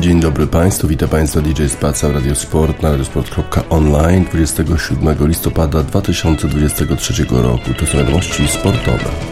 Dzień dobry Państwu, witam Państwa DJ Spaca Radio Sport na radiosport.online 27 listopada 2023 roku. To są wiadomości sportowe.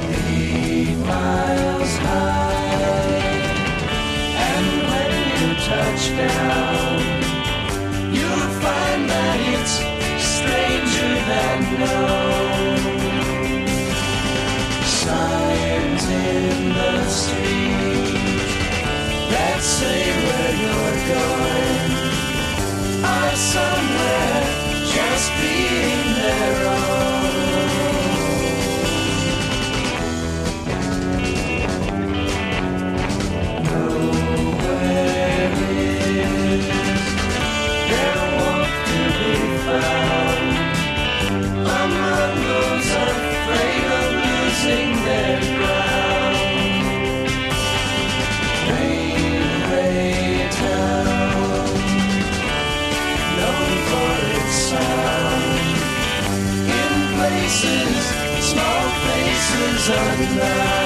The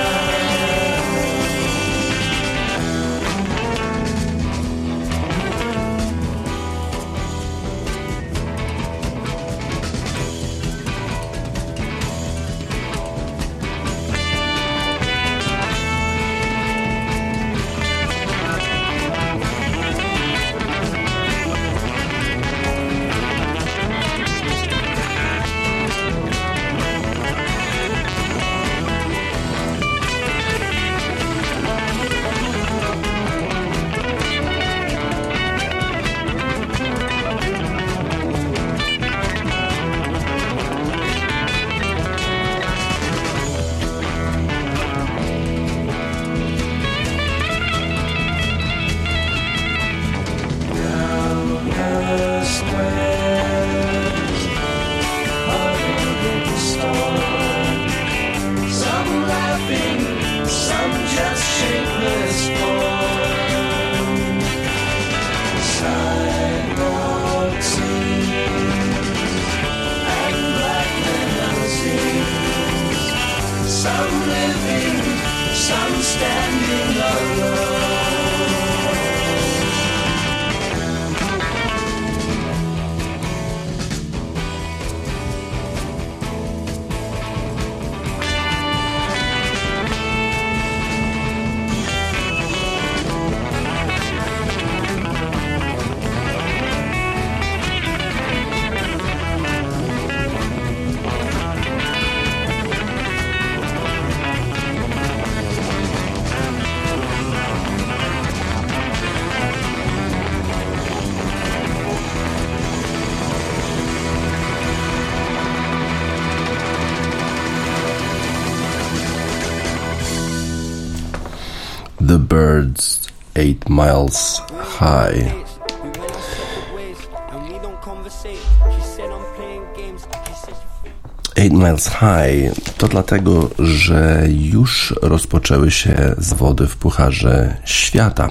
Miles High. 8 Miles High to dlatego, że już rozpoczęły się zawody w Pucharze Świata.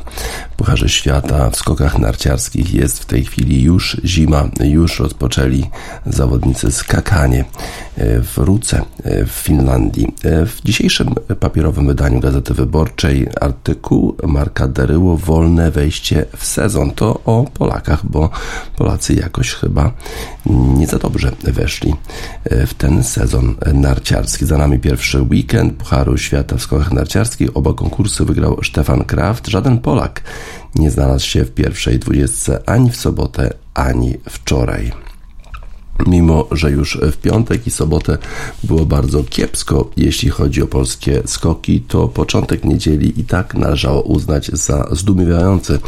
W Pucharze Świata w skokach narciarskich jest w tej chwili już zima, już rozpoczęli zawodnicy skakanie w Ruce w Finlandii. W dzisiejszym papierowym wydaniu Gazety Wyborczej artykuł Marka Deryło Wolne wejście w sezon. To o Polakach, bo Polacy jakoś chyba nie za dobrze weszli w ten sezon narciarski. Za nami pierwszy weekend Pucharu Świata w skokach narciarskich. Oba konkursy wygrał Stefan Kraft. Żaden Polak nie znalazł się w pierwszej dwudziestce ani w sobotę, ani wczoraj. Mimo, że już w piątek i sobotę było bardzo kiepsko, jeśli chodzi o polskie skoki, to początek niedzieli i tak należało uznać za zdumiewający.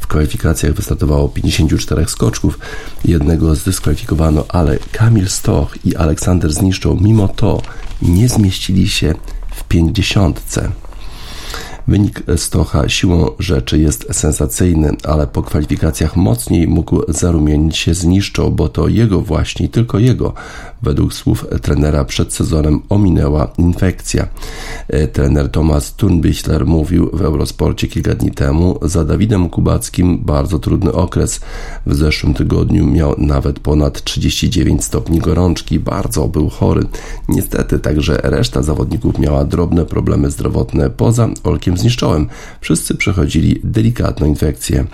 W kwalifikacjach wystartowało 54 skoczków, jednego zdyskwalifikowano, ale Kamil Stoch i Aleksander Zniszczą mimo to nie zmieścili się w 50. Wynik Stocha siłą rzeczy jest sensacyjny, ale po kwalifikacjach mocniej mógł zarumienić się zniszczą, bo to jego właśnie, tylko jego, według słów trenera przed sezonem ominęła infekcja. E, trener Tomasz Turnbichler mówił w Eurosporcie kilka dni temu, za Dawidem Kubackim bardzo trudny okres. W zeszłym tygodniu miał nawet ponad 39 stopni gorączki, bardzo był chory. Niestety także reszta zawodników miała drobne problemy zdrowotne poza Olkiem Zniszczołem. Wszyscy przechodzili delikatną infekcję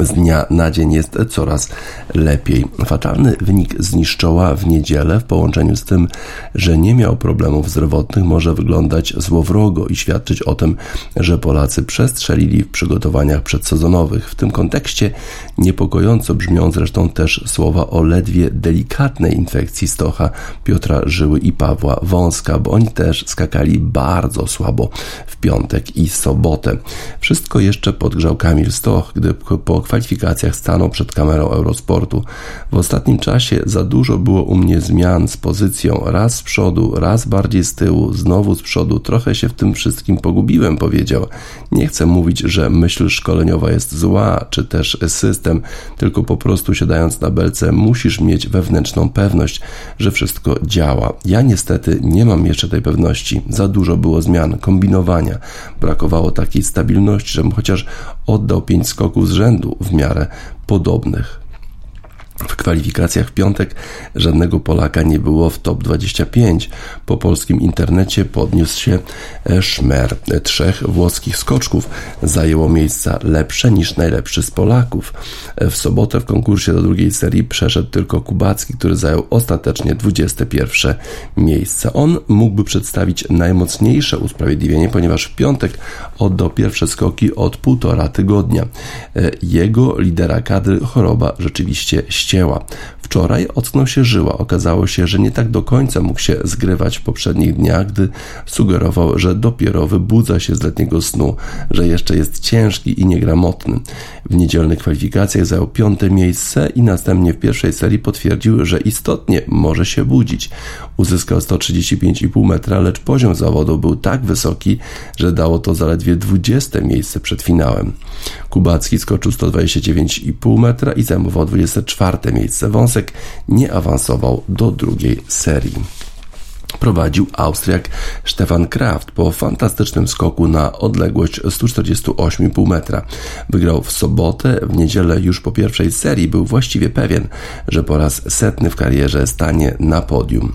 z dnia na dzień jest coraz lepiej. Fatalny wynik zniszczoła w niedzielę w połączeniu z tym, że nie miał problemów zdrowotnych może wyglądać złowrogo i świadczyć o tym, że Polacy przestrzelili w przygotowaniach przedsezonowych. W tym kontekście niepokojąco brzmią zresztą też słowa o ledwie delikatnej infekcji Stocha, Piotra Żyły i Pawła Wąska, bo oni też skakali bardzo słabo w piątek i sobotę. Wszystko jeszcze podgrzał Kamil Stoch, gdy po po kwalifikacjach stanął przed kamerą Eurosportu. W ostatnim czasie za dużo było u mnie zmian z pozycją, raz z przodu, raz bardziej z tyłu, znowu z przodu. Trochę się w tym wszystkim pogubiłem, powiedział. Nie chcę mówić, że myśl szkoleniowa jest zła, czy też system, tylko po prostu siadając na belce musisz mieć wewnętrzną pewność, że wszystko działa. Ja niestety nie mam jeszcze tej pewności. Za dużo było zmian, kombinowania. Brakowało takiej stabilności, żebym chociaż oddał pięć skoków z rzędu w miarę podobnych. W kwalifikacjach w piątek żadnego Polaka nie było w top 25. Po polskim internecie podniósł się e, szmer. Trzech włoskich skoczków zajęło miejsca lepsze niż najlepszy z Polaków. E, w sobotę w konkursie do drugiej serii przeszedł tylko Kubacki, który zajął ostatecznie 21 miejsce. On mógłby przedstawić najmocniejsze usprawiedliwienie, ponieważ w piątek oddał pierwsze skoki od półtora tygodnia. E, jego lidera kadry choroba rzeczywiście ścięła. Wczoraj ocknął się żyła. Okazało się, że nie tak do końca mógł się zgrywać w poprzednich dniach, gdy sugerował, że dopiero wybudza się z letniego snu, że jeszcze jest ciężki i niegramotny. W niedzielnych kwalifikacjach zajął piąte miejsce i następnie w pierwszej serii potwierdził, że istotnie może się budzić. Uzyskał 135,5 metra, lecz poziom zawodu był tak wysoki, że dało to zaledwie 20 miejsce przed finałem. Kubacki skoczył 129,5 metra i zajmował 24 miejsce. Wąsek nie awansował do drugiej serii prowadził Austriak Stefan Kraft po fantastycznym skoku na odległość 148,5 metra. Wygrał w sobotę, w niedzielę już po pierwszej serii był właściwie pewien, że po raz setny w karierze stanie na podium.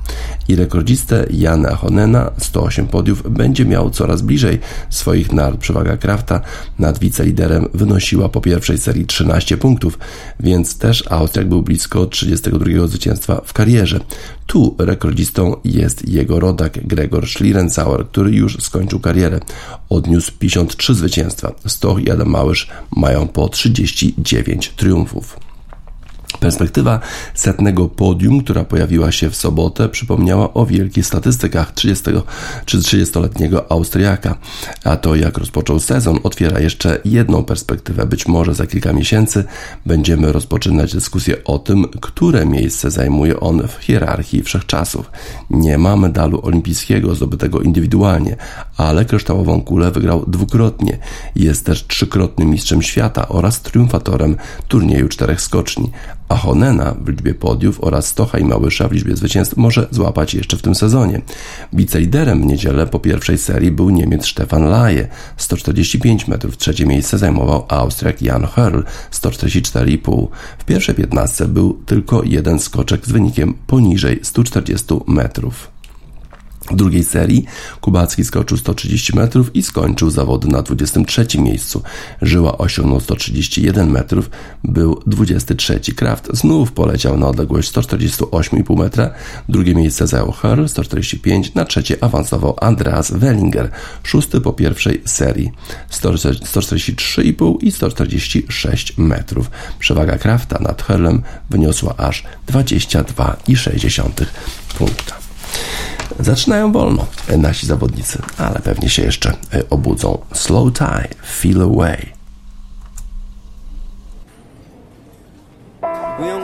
I rekordzistę Jana Honena 108 podiów będzie miał coraz bliżej swoich nart. Przewaga Krafta nad wiceliderem wynosiła po pierwszej serii 13 punktów, więc też Austriak był blisko 32 zwycięstwa w karierze. Tu rekordzistą jest jego rodak Gregor Schlierenzauer, który już skończył karierę. Odniósł 53 zwycięstwa. Stoch i Adam Małysz mają po 39 triumfów. Perspektywa setnego podium, która pojawiła się w sobotę, przypomniała o wielkich statystykach 30 czy 30-letniego Austriaka. A to, jak rozpoczął sezon, otwiera jeszcze jedną perspektywę. Być może za kilka miesięcy będziemy rozpoczynać dyskusję o tym, które miejsce zajmuje on w hierarchii wszechczasów. Nie ma medalu olimpijskiego zdobytego indywidualnie, ale kryształową kulę wygrał dwukrotnie. Jest też trzykrotnym mistrzem świata oraz triumfatorem turnieju czterech skoczni a Honena w liczbie podiów oraz Stocha i Małysza w liczbie zwycięstw może złapać jeszcze w tym sezonie. Wiceliderem w niedzielę po pierwszej serii był Niemiec Stefan Laje, 145 metrów. Trzecie miejsce zajmował Austriak Jan Hörl, 144,5. W pierwszej 15 był tylko jeden skoczek z wynikiem poniżej 140 metrów. Drugiej serii Kubacki skoczył 130 metrów i skończył zawody na 23 miejscu. Żyła osiągnął 131 metrów, był 23. Kraft znów poleciał na odległość 148,5 metra. Drugie miejsce zajął Herl 145, na trzecie awansował Andreas Wellinger, szósty po pierwszej serii 143,5 i 146 metrów. Przewaga Krafta nad Herlem wyniosła aż 22,6 punkta. Zaczynają wolno nasi zawodnicy, ale pewnie się jeszcze e, obudzą. Slow tie, feel away.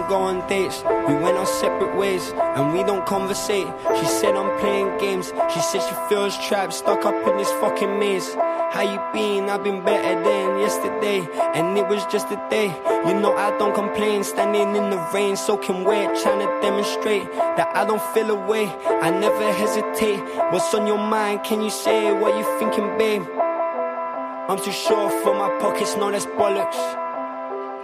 Go on dates. We went our separate ways, and we don't conversate. She said I'm playing games. She said she feels trapped, stuck up in this fucking maze. How you been? I've been better than yesterday, and it was just a day. You know I don't complain, standing in the rain, soaking wet, trying to demonstrate that I don't feel away. I never hesitate. What's on your mind? Can you say what you thinking, babe? I'm too short for my pockets, no, that's bollocks.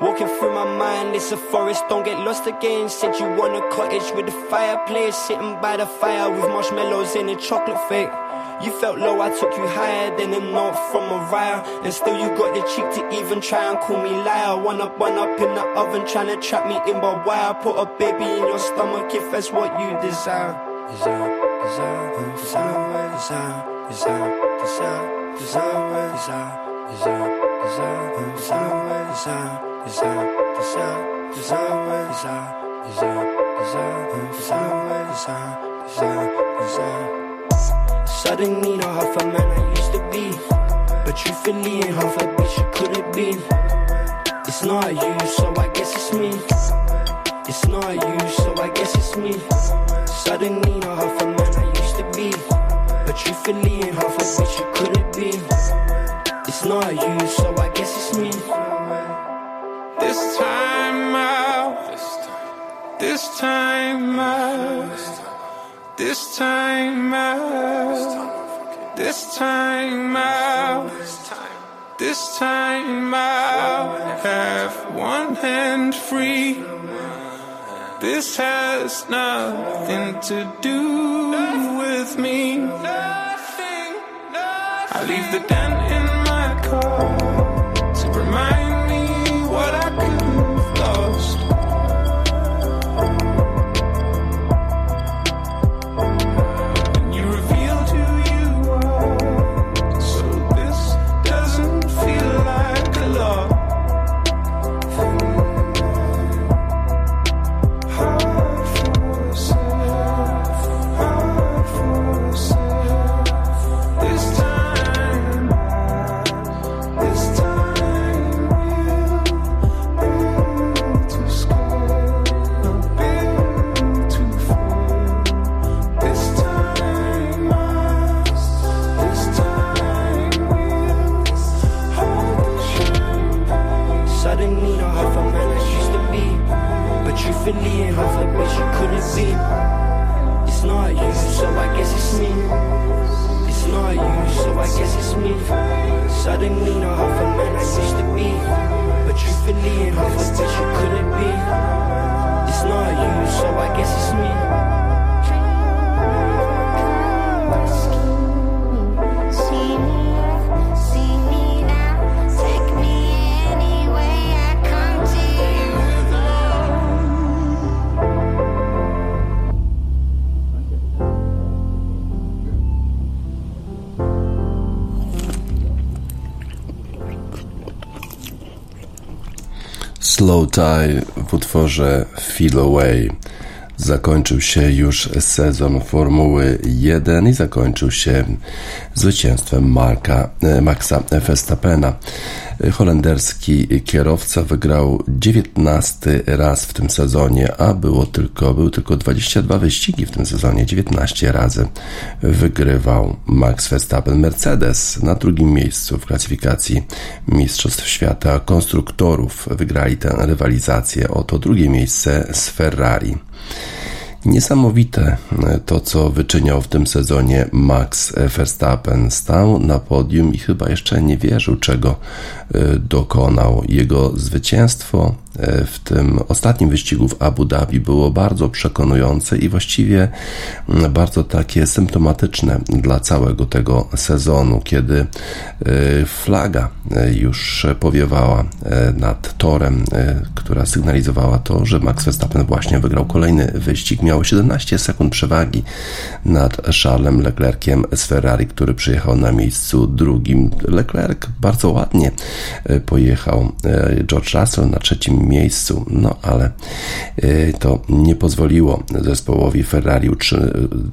Walking through my mind, it's a forest, don't get lost again. Said you want a cottage with a fireplace, sitting by the fire with marshmallows in a chocolate fake. You felt low, I took you higher than a note from a riot. And still you got the cheek to even try and call me liar. One up, one up in the oven, trying to trap me in my wire. Put a baby in your stomach if that's what you desire. Desire, desire, desire, desire, desire, desire, desire, desire, desire, desire, desire, desire, desire, desire, desire, desire, desire, desire, desire, desire, desire. Suddenly not half a man I used to be But truthfully ain't half a bitch you could have been It's not you, so I guess it's me. It's not you, so I guess it's me. Suddenly not half a man I used to be But truthfully ain't half a bitch you could have been It's not you, so I This time out. This time. Out. This time. Out, this time out, this time. Out, have one hand free. This has nothing to do with me. I leave the dent in my car Suddenly not half a man I used to be. But truthfully ain't half a bitch you could have been It's not you, so I guess it's me Slow Tie w utworze Feel Away. Zakończył się już sezon Formuły 1 i zakończył się zwycięstwem Marka, e, Maxa Verstappena. Holenderski kierowca wygrał 19 raz w tym sezonie, a było tylko, były tylko 22 wyścigi w tym sezonie. 19 razy wygrywał Max Verstappen. Mercedes na drugim miejscu w klasyfikacji Mistrzostw Świata Konstruktorów wygrali tę rywalizację. Oto drugie miejsce z Ferrari. Niesamowite to, co wyczyniał w tym sezonie Max Verstappen. Stał na podium i chyba jeszcze nie wierzył, czego y, dokonał. Jego zwycięstwo w tym ostatnim wyścigu w Abu Dhabi było bardzo przekonujące i właściwie y, bardzo takie symptomatyczne dla całego tego sezonu, kiedy flaga już powiewała nad torem, która sygnalizowała to, że Max Verstappen właśnie wygrał kolejny wyścig. Miał 17 sekund przewagi nad Charlesem Leclerciem z Ferrari, który przyjechał na miejscu drugim. Leclerc bardzo ładnie pojechał. George Russell na trzecim miejscu, no ale to nie pozwoliło zespołowi Ferrari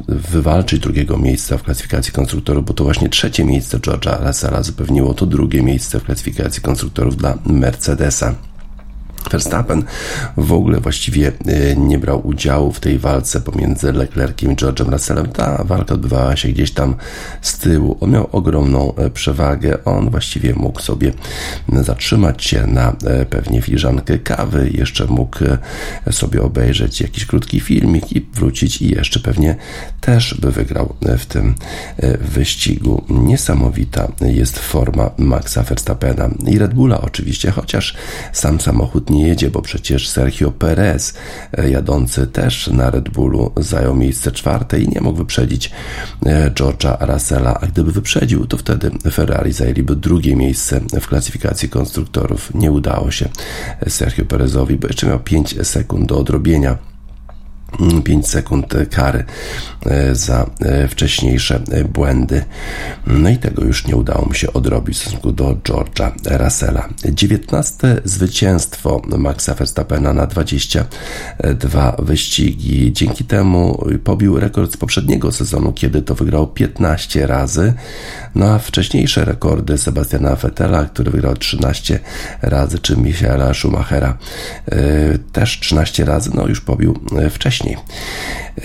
wywalczyć drugiego miejsca w klasyfikacji konstruktorów, bo to właśnie trzecie miejsce George'a Russella zapewniło to drugie miejsce w klasyfikacji konstruktorów dla Mercedesa. Verstappen w ogóle właściwie e, nie brał udziału w tej walce pomiędzy Leclerciem i George'em Russellem. Ta walka odbywała się gdzieś tam z tyłu. On miał ogromną e, przewagę. On właściwie mógł sobie zatrzymać się na e, pewnie filiżankę kawy, jeszcze mógł sobie obejrzeć jakiś krótki filmik i wrócić i jeszcze pewnie też by wygrał w tym wyścigu. Niesamowita jest forma Maxa Verstappena i Red Bulla oczywiście, chociaż sam samochód nie jedzie, bo przecież Sergio Perez, e, jadący też na Red Bullu, zajął miejsce czwarte i nie mógł wyprzedzić e, George'a Russella, a gdyby wyprzedził, to wtedy Ferrari zajęliby drugie miejsce w klasyfikacji konstruktorów. Nie udało się Sergio Perezowi, bo jeszcze miał 5 sekund do odrobienia 5 sekund kary e, za e, wcześniejsze e, błędy. No i tego już nie udało mu się odrobić w stosunku do George'a Russella. 19 zwycięstwo Maxa Verstappena na 22 wyścigi. Dzięki temu pobił rekord z poprzedniego sezonu, kiedy to wygrał 15 razy. No a wcześniejsze rekordy Sebastiana Vettela, który wygrał 13 razy, czy Michaela Schumachera też 13 razy, no już pobił wcześniej wcześniej.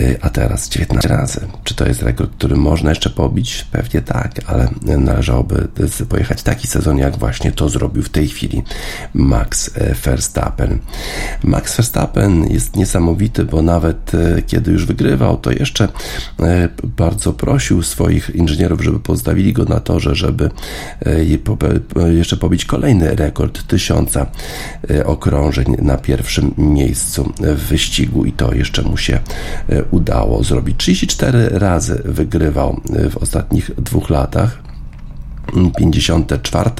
Y, a teraz 19 razy. Czy to jest rekord, który można jeszcze pobić? Pewnie tak, ale należałoby pojechać taki sezon, jak właśnie to zrobił w tej chwili Max Verstappen. Max Verstappen jest niesamowity, bo nawet y, kiedy już wygrywał, to jeszcze y, bardzo prosił swoich inżynierów, żeby pozostawili go na torze, żeby jeszcze pobić kolejny rekord tysiąca okrążeń na pierwszym miejscu w wyścigu i to jeszcze mu się e, udało zrobić. 34 razy wygrywał e, w ostatnich dwóch latach. 54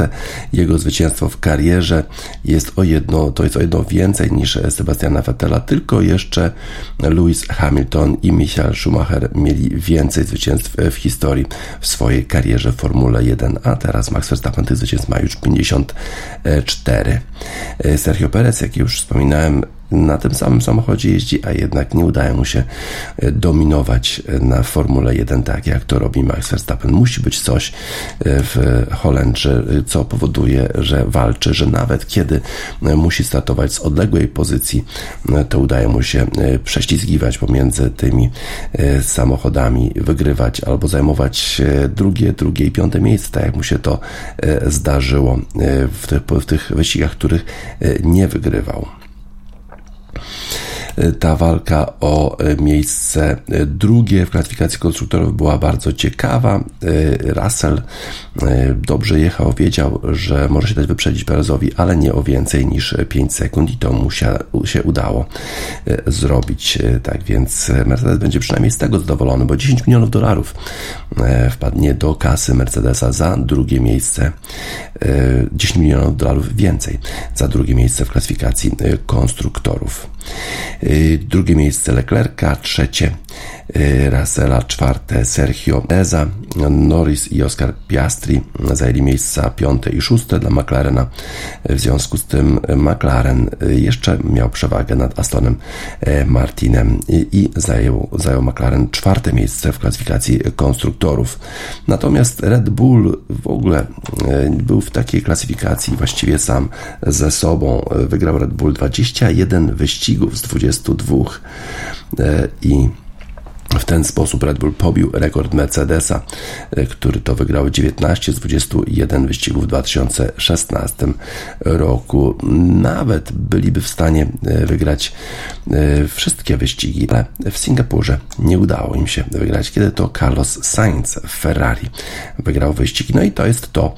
jego zwycięstwo w karierze jest o jedno, to jest o jedno więcej niż Sebastiana Vettela, tylko jeszcze Lewis Hamilton i Michael Schumacher mieli więcej zwycięstw w historii w swojej karierze w Formule 1, a teraz Max Verstappen tych zwycięstw ma już 54. Sergio Perez, jak już wspominałem, na tym samym samochodzie jeździ, a jednak nie udaje mu się e, dominować e, na Formule 1 tak, jak to robi Max Verstappen. Musi być coś e, w Holendrze, co powoduje, że walczy, że nawet kiedy musi startować z odległej pozycji, to udaje mu się prześlizgiwać pomiędzy tymi samochodami, wygrywać albo zajmować drugie, drugie i piąte miejsce, tak jak mu się to zdarzyło w tych, w tych wyścigach, których nie wygrywał ta walka o e, miejsce e, drugie w klasyfikacji konstruktorów była bardzo ciekawa. E, Russell dobrze jechał, wiedział, że może się dać wyprzedzić Perezowi, ale nie o więcej niż 5 sekund i to mu się, się udało zrobić. Tak więc Mercedes będzie przynajmniej z tego zadowolony, bo 10 milionów dolarów wpadnie do kasy Mercedesa za drugie miejsce. 10 milionów dolarów więcej za drugie miejsce w klasyfikacji konstruktorów. Y, drugie miejsce Leclerca, trzecie y, Russella, czwarte Sergio Eza, Norris i Oscar Piastri zajęli miejsca piąte i szóste dla McLarena. W związku z tym McLaren jeszcze miał przewagę nad Astonem e, Martinem i zajął, zajął McLaren czwarte miejsce w klasyfikacji konstruktorów. Natomiast Red Bull w ogóle był w takiej klasyfikacji właściwie sam ze sobą. Wygrał Red Bull 21 wyścigów z 22 e, i w ten sposób Red Bull pobił rekord Mercedesa, e, który to wygrał 19 z 21 wyścigów w 2016 roku. Nawet byliby w stanie e, wygrać e, wszystkie wyścigi, ale w Singapurze nie udało im się wygrać, kiedy to Carlos Sainz w Ferrari wygrał wyścig. No i to jest to,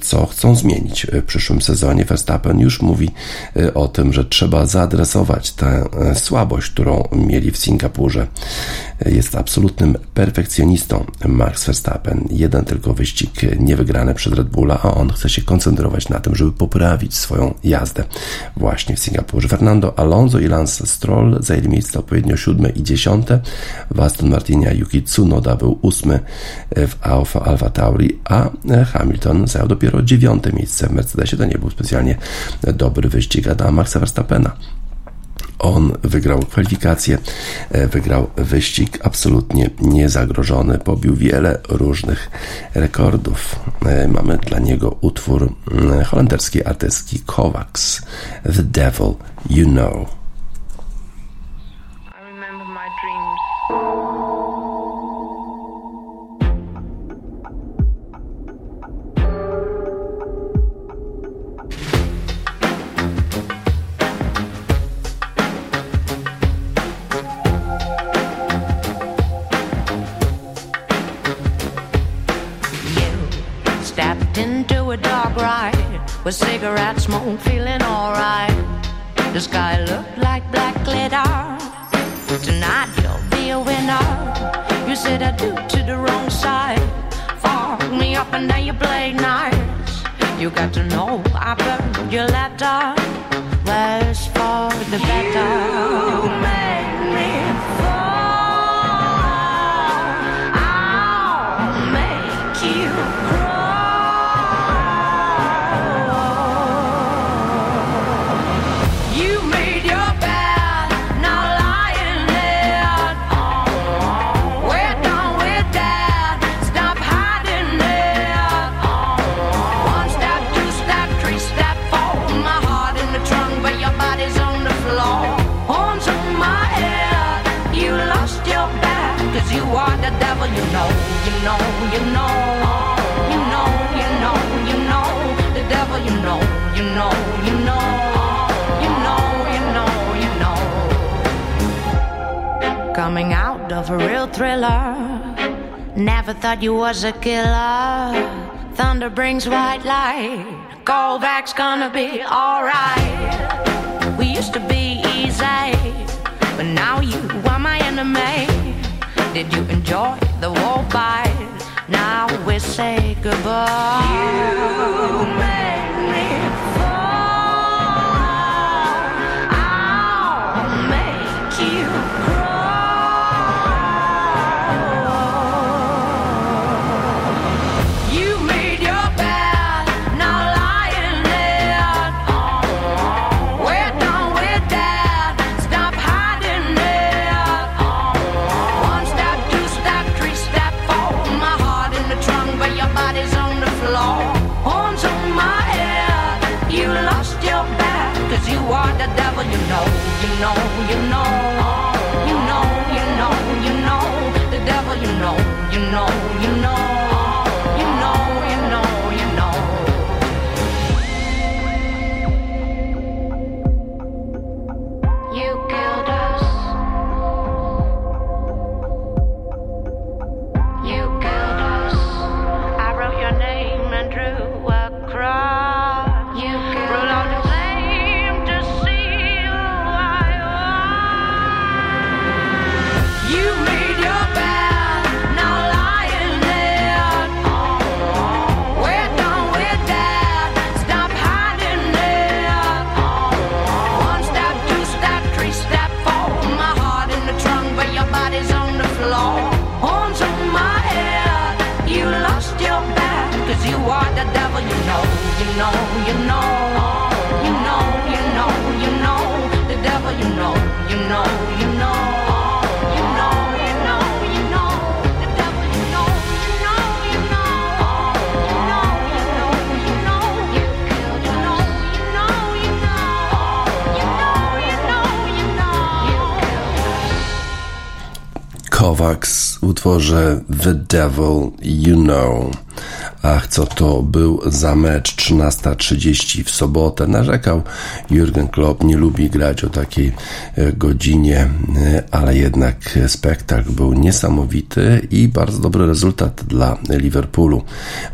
co chcą zmienić w przyszłym sezonie. Verstappen już mówi o tym, że trzeba zaadresować tę słabość, którą mieli w Singapurze jest absolutnym perfekcjonistą Max Verstappen. Jeden tylko wyścig niewygrany przed Red Bulla, a on chce się koncentrować na tym, żeby poprawić swoją jazdę właśnie w Singapurze. Fernando Alonso i Lance Stroll zajęli miejsce odpowiednio siódme i dziesiąte. W Aston Martinie Yuki Tsunoda był ósmy w Alfa Alfa Tauri, a Hamilton zajął dopiero dziewiąte miejsce w Mercedesie. To nie był specjalnie dobry wyścig Adama Maxa Verstappena On wygrał kwalifikacje, e, wygrał wyścig absolutnie niezagrożony, pobił wiele różnych rekordów. E, Mamy dla niego utwór mm, holenderskiej artystki Kovacs, The Devil You Know. Cigarette smoke, feeling alright. The sky looked like black glitter. Tonight you'll be a winner. You said I do to the wrong side. Fuck me up and then you play nice. You got to know I burned your letter. Worse for the better. Of a real thriller. Never thought you was a killer. Thunder brings white light. Callback's gonna be alright. We used to be easy, but now you are my enemy. Did you enjoy the war bite? Now we say goodbye. You made know, you know. You know, you know, you know. The devil, you know, you know, Kovacs w utworze The Devil You Know. Ach, co to był za mecz 13.30 w sobotę. Narzekał Jurgen Klopp, nie lubi grać o takiej e, godzinie, e, ale jednak spektakl był niesamowity i bardzo dobry rezultat dla Liverpoolu.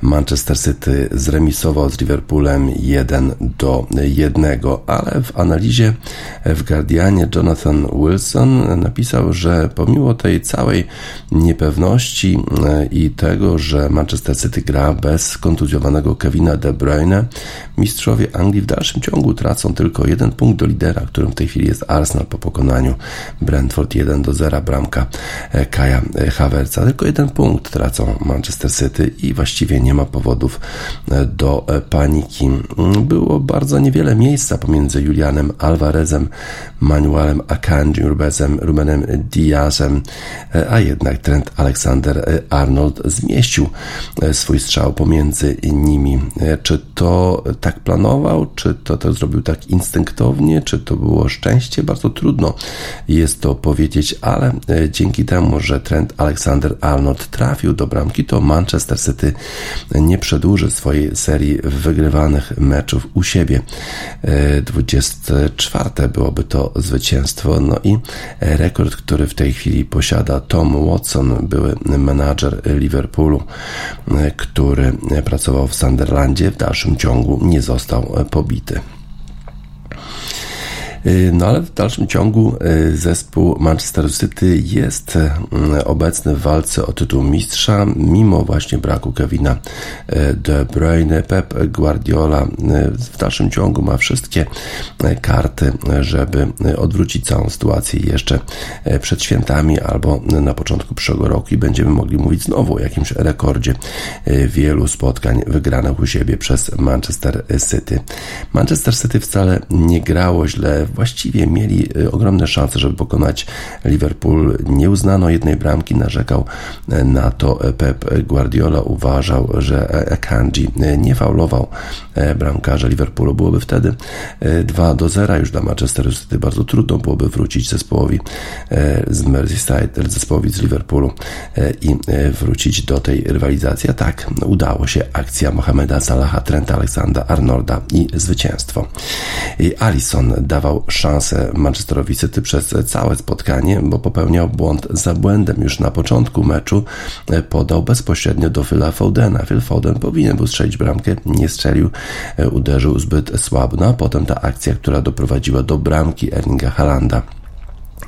Manchester City zremisował z Liverpoolem 1 do 1, ale w analizie w Guardianie Jonathan Wilson napisał, że pomimo tej całej niepewności e, i tego, że Manchester City gra bez kontuzjowanego Kevina De Bruyne mistrzowie Anglii w dalszym ciągu tracą tylko jeden punkt do lidera, którym w tej chwili jest Arsenal po pokonaniu Brentford 1 do 0 bramka e, Kaja e, Havertza. Tylko jeden punkt tracą Manchester City i właściwie nie ma powodów e, do paniki. Mm, Było bardzo niewiele miejsca pomiędzy Julianem Alvarezem, Manuelem Akanji, Rubezem, Rubenem Diazem, a jednak Trent Alexander-Arnold zmieścił e, swój strzał pomiędzy nimi. E, Czy to tak planował, czy to, to zrobił tak instynktownie, czy to było szczęście? Bardzo trudno jest to powiedzieć, ale e, dzięki temu, że Trent Alexander-Arnold trafił do bramki, to Manchester City nie przedłuży swojej serii wygrywanych meczów u siebie. E, 24 byłoby to zwycięstwo. No i rekord, który w tej chwili posiada Tom Watson, były menadżer Liverpoolu, e, który pracował w Sunderlandzie, w dalszym ciągu nie został e, pobity. Y, No ale w dalszym ciągu y, zespół Manchester City jest y, obecny w walce o tytuł mistrza, mimo właśnie braku Kevina De Bruyne. Pep Guardiola w dalszym ciągu ma wszystkie karty, żeby odwrócić całą sytuację jeszcze przed świętami albo na początku przyszłego roku i będziemy mogli mówić znowu o jakimś rekordzie wielu spotkań wygranych u siebie przez Manchester City. Manchester City wcale nie grało źle, właściwie mieli y, ogromne szanse, żeby pokonać Liverpool. Nie uznano jednej bramki, narzekał y, na to Pep Guardiola. Uważał, że Akanji y, nie faulował bramkarza Liverpoolu. Byłoby wtedy y, 2 do 0 już dla Manchester City. Bardzo trudno byłoby wrócić zespołowi z Merseyside, zespołowi z Liverpoolu i wrócić do tej rywalizacji. A tak, udało się akcja Mohameda Salaha, Trenta Aleksandra Arnolda i zwycięstwo. I Alisson szansę Manchesterowi City przez całe spotkanie, bo popełniał błąd za błędem. Już na początku meczu podał bezpośrednio do Phila Fodena. Phil Foden powinien był strzelić bramkę, nie strzelił, uderzył zbyt słabo. No a potem ta akcja, która doprowadziła do bramki Erlinga Halanda.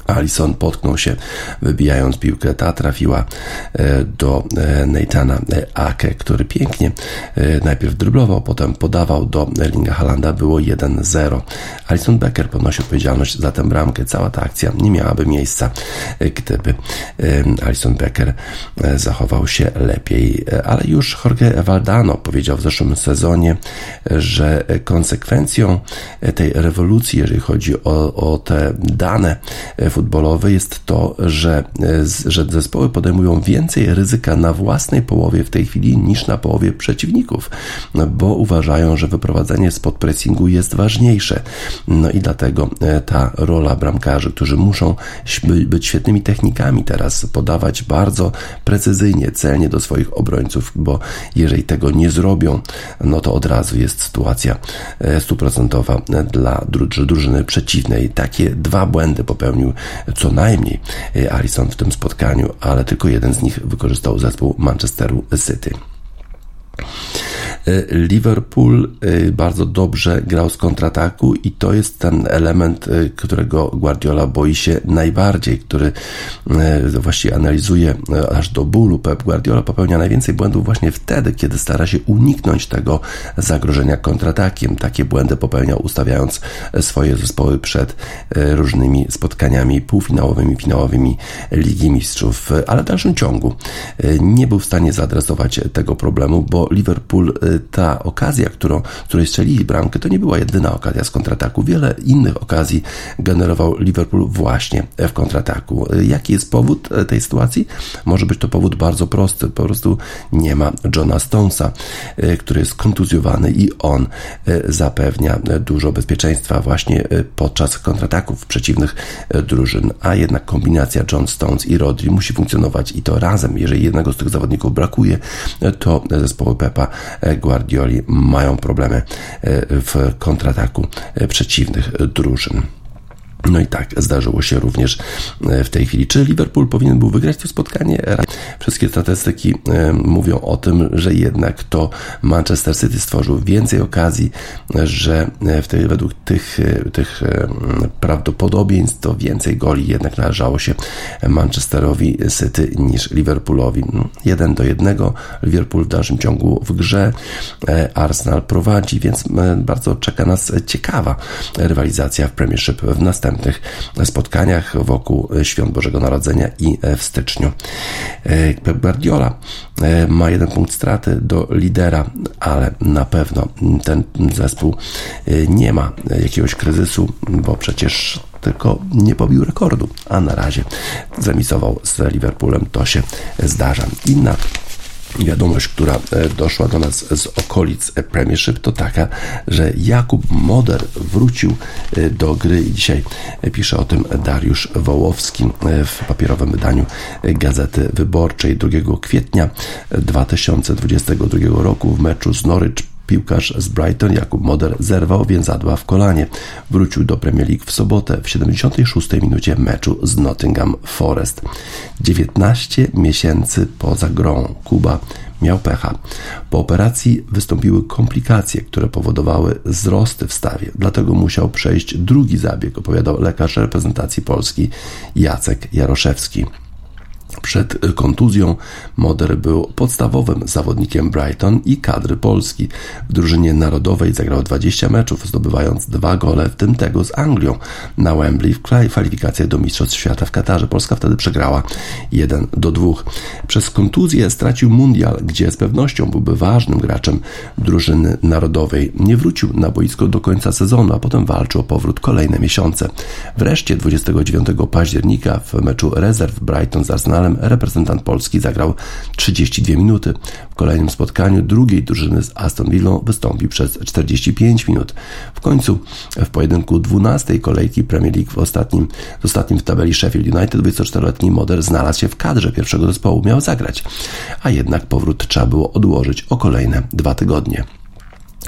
Alison potknął się, wybijając piłkę. Ta trafiła e, do e, Nathana Ake, który pięknie e, najpierw dryblował, potem podawał do Erlinga Halanda. Było 1-0. Alison Becker ponosi odpowiedzialność za tę bramkę. Cała ta akcja nie miałaby miejsca, e, gdyby e, Alison Becker e, zachował się lepiej. E, Ale już Jorge Valdano powiedział w zeszłym sezonie, e, że konsekwencją e, tej rewolucji, jeżeli chodzi o, o te dane e, futbolowe, jest to, że, e, że zespoły podejmują więcej ryzyka na własnej połowie w tej chwili niż na połowie przeciwników, no, bo uważają, że wyprowadzenie spod pressingu jest ważniejsze. No i dlatego e, ta rola bramkarzy, którzy muszą być świetnymi technikami teraz, podawać bardzo precyzyjnie, celnie do swoich obrońców, bo jeżeli tego nie zrobią, no to od razu jest sytuacja e, stuprocentowa dla dru- drużyny przeciwnej. Takie dwa błędy popełnił co najmniej e, Alisson w tym spotkaniu, ale tylko jeden z nich wykorzystał zespół Manchesteru City. E, Liverpool e, bardzo dobrze grał z kontrataku i to jest ten element, e, którego Guardiola boi się najbardziej, który właściwie analizuje aż do bólu. Pep Guardiola popełnia najwięcej błędów właśnie wtedy, kiedy stara się uniknąć tego zagrożenia kontratakiem. Takie błędy popełniał ustawiając swoje zespoły przed różnymi spotkaniami półfinałowymi, finałowymi Ligi Mistrzów, ale w dalszym ciągu nie był w stanie zaadresować tego problemu, bo Liverpool, e, ta okazja, którą, której strzelili bramkę, to nie była jedyna okazja z kontrataku. Wiele innych okazji generował Liverpool właśnie w kontrataku. E, Jaki jest powód e, tej sytuacji? Może być to powód bardzo prosty. Po prostu nie ma Johna Stonesa, który jest kontuzjowany i on zapewnia dużo bezpieczeństwa właśnie podczas kontrataków przeciwnych drużyn, a jednak kombinacja John Stones i Rodri musi funkcjonować i to razem. Jeżeli jednego z tych zawodników brakuje, to zespoły Pepa e, Guardioli mają problemy e, w kontrataku e, przeciwnych drużyn. No i tak zdarzyło się również e, w tej chwili. Czy Liverpool powinien był wygrać to spotkanie? Wszystkie statystyki e, mówią o tym, że jednak to Manchester City stworzył więcej okazji, że e, w tej, według tych, tych prawdopodobieństw to więcej goli jednak należało się Manchesterowi City niż Liverpoolowi. 1 do 1. Liverpool w dalszym ciągu w grze. Arsenal prowadzi, więc bardzo czeka nas ciekawa rywalizacja w Premiership w następnych spotkaniach wokół Świąt Bożego Narodzenia i w styczniu. E, Pep Guardiola e, ma jeden punkt straty do lidera, ale na pewno ten zespół e, nie ma jakiegoś kryzysu, bo przecież tylko nie pobił rekordu, a na razie zremisował z Liverpoolem, to się zdarza. Inna wiadomość, która e, doszła do nas z okolic Premiership, to taka, że Jakub Moder wrócił e, do gry i dzisiaj pisze o tym Dariusz Wołowski e, w papierowym wydaniu Gazety Wyborczej. 2 kwietnia 2022 roku w meczu z Norwich Piłkarz z Brighton Jakub Moder zerwał więzadła w kolanie. Wrócił do Premier League w sobotę w 76 minucie meczu z Nottingham Forest. 19 miesięcy poza grą Kuba miał pecha. Po operacji wystąpiły komplikacje, które powodowały wzrosty w stawie, dlatego musiał przejść drugi zabieg, opowiadał lekarz reprezentacji Polski Jacek Jaroszewski. Przed kontuzją Moder był podstawowym zawodnikiem Brighton i kadry Polski. W drużynie narodowej zagrał 20 meczów, zdobywając dwa gole, w tym tego z Anglią na Wembley w kwalifikacjach do Mistrzostw Świata w Katarze. Polska wtedy przegrała 1 do 2. Przez kontuzję stracił mundial, gdzie z pewnością byłby ważnym graczem drużyny narodowej. Nie wrócił na boisko do końca sezonu, a potem walczył o powrót kolejne miesiące. Wreszcie 29 października w meczu rezerw Brighton z Arsenalem reprezentant Polski zagrał 32 minuty. W kolejnym spotkaniu drugiej drużyny z Aston Villa wystąpi przez 45 minut. W końcu w pojedynku 12 kolejki Premier League w ostatnim, w ostatnim w tabeli Sheffield United 24-letni Moder znalazł się w kadrze pierwszego zespołu, miał zagrać, a jednak powrót trzeba było odłożyć o kolejne dwa tygodnie.